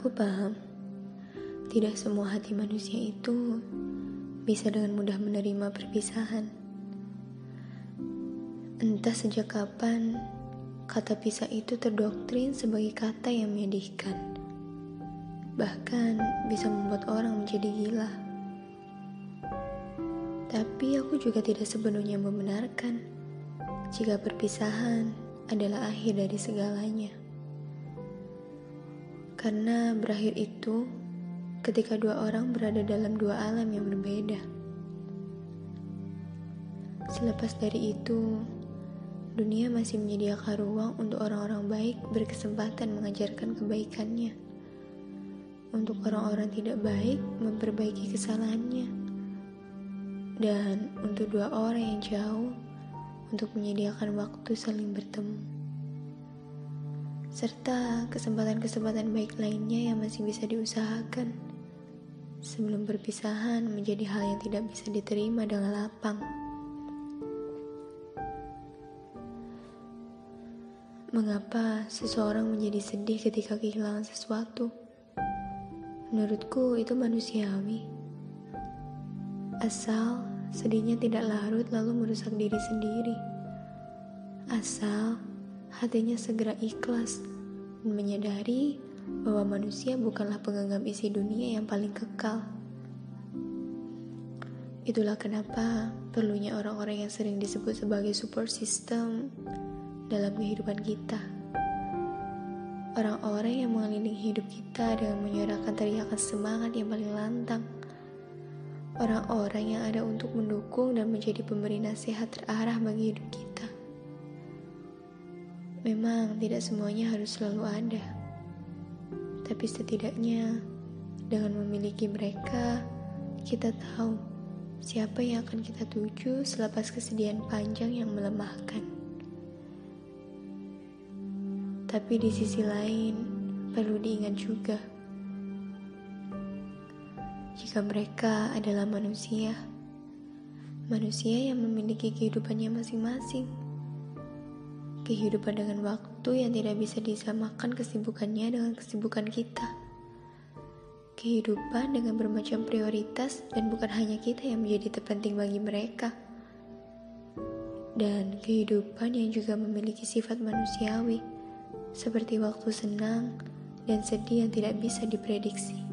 Aku paham, tidak semua hati manusia itu bisa dengan mudah menerima perpisahan. Entah sejak kapan kata pisah itu terdoktrin sebagai kata yang menyedihkan, bahkan bisa membuat orang menjadi gila. Tapi aku juga tidak sepenuhnya membenarkan jika perpisahan adalah akhir dari segalanya. Karena berakhir itu ketika dua orang berada dalam dua alam yang berbeda. Selepas dari itu, dunia masih menyediakan ruang untuk orang-orang baik berkesempatan mengajarkan kebaikannya. Untuk orang-orang tidak baik memperbaiki kesalahannya. Dan untuk dua orang yang jauh untuk menyediakan waktu saling bertemu serta kesempatan-kesempatan baik lainnya yang masih bisa diusahakan sebelum perpisahan menjadi hal yang tidak bisa diterima dengan lapang. Mengapa seseorang menjadi sedih ketika kehilangan sesuatu? Menurutku itu manusiawi. Asal sedihnya tidak larut lalu merusak diri sendiri. Asal hatinya segera ikhlas dan menyadari bahwa manusia bukanlah penggenggam isi dunia yang paling kekal. Itulah kenapa perlunya orang-orang yang sering disebut sebagai support system dalam kehidupan kita. Orang-orang yang mengelilingi hidup kita dengan menyuarakan teriakan semangat yang paling lantang. Orang-orang yang ada untuk mendukung dan menjadi pemberi nasihat terarah bagi hidup kita. Memang tidak semuanya harus selalu ada, tapi setidaknya dengan memiliki mereka, kita tahu siapa yang akan kita tuju selepas kesedihan panjang yang melemahkan. Tapi di sisi lain, perlu diingat juga, jika mereka adalah manusia, manusia yang memiliki kehidupannya masing-masing kehidupan dengan waktu yang tidak bisa disamakan kesibukannya dengan kesibukan kita. Kehidupan dengan bermacam prioritas dan bukan hanya kita yang menjadi terpenting bagi mereka. Dan kehidupan yang juga memiliki sifat manusiawi, seperti waktu senang dan sedih yang tidak bisa diprediksi.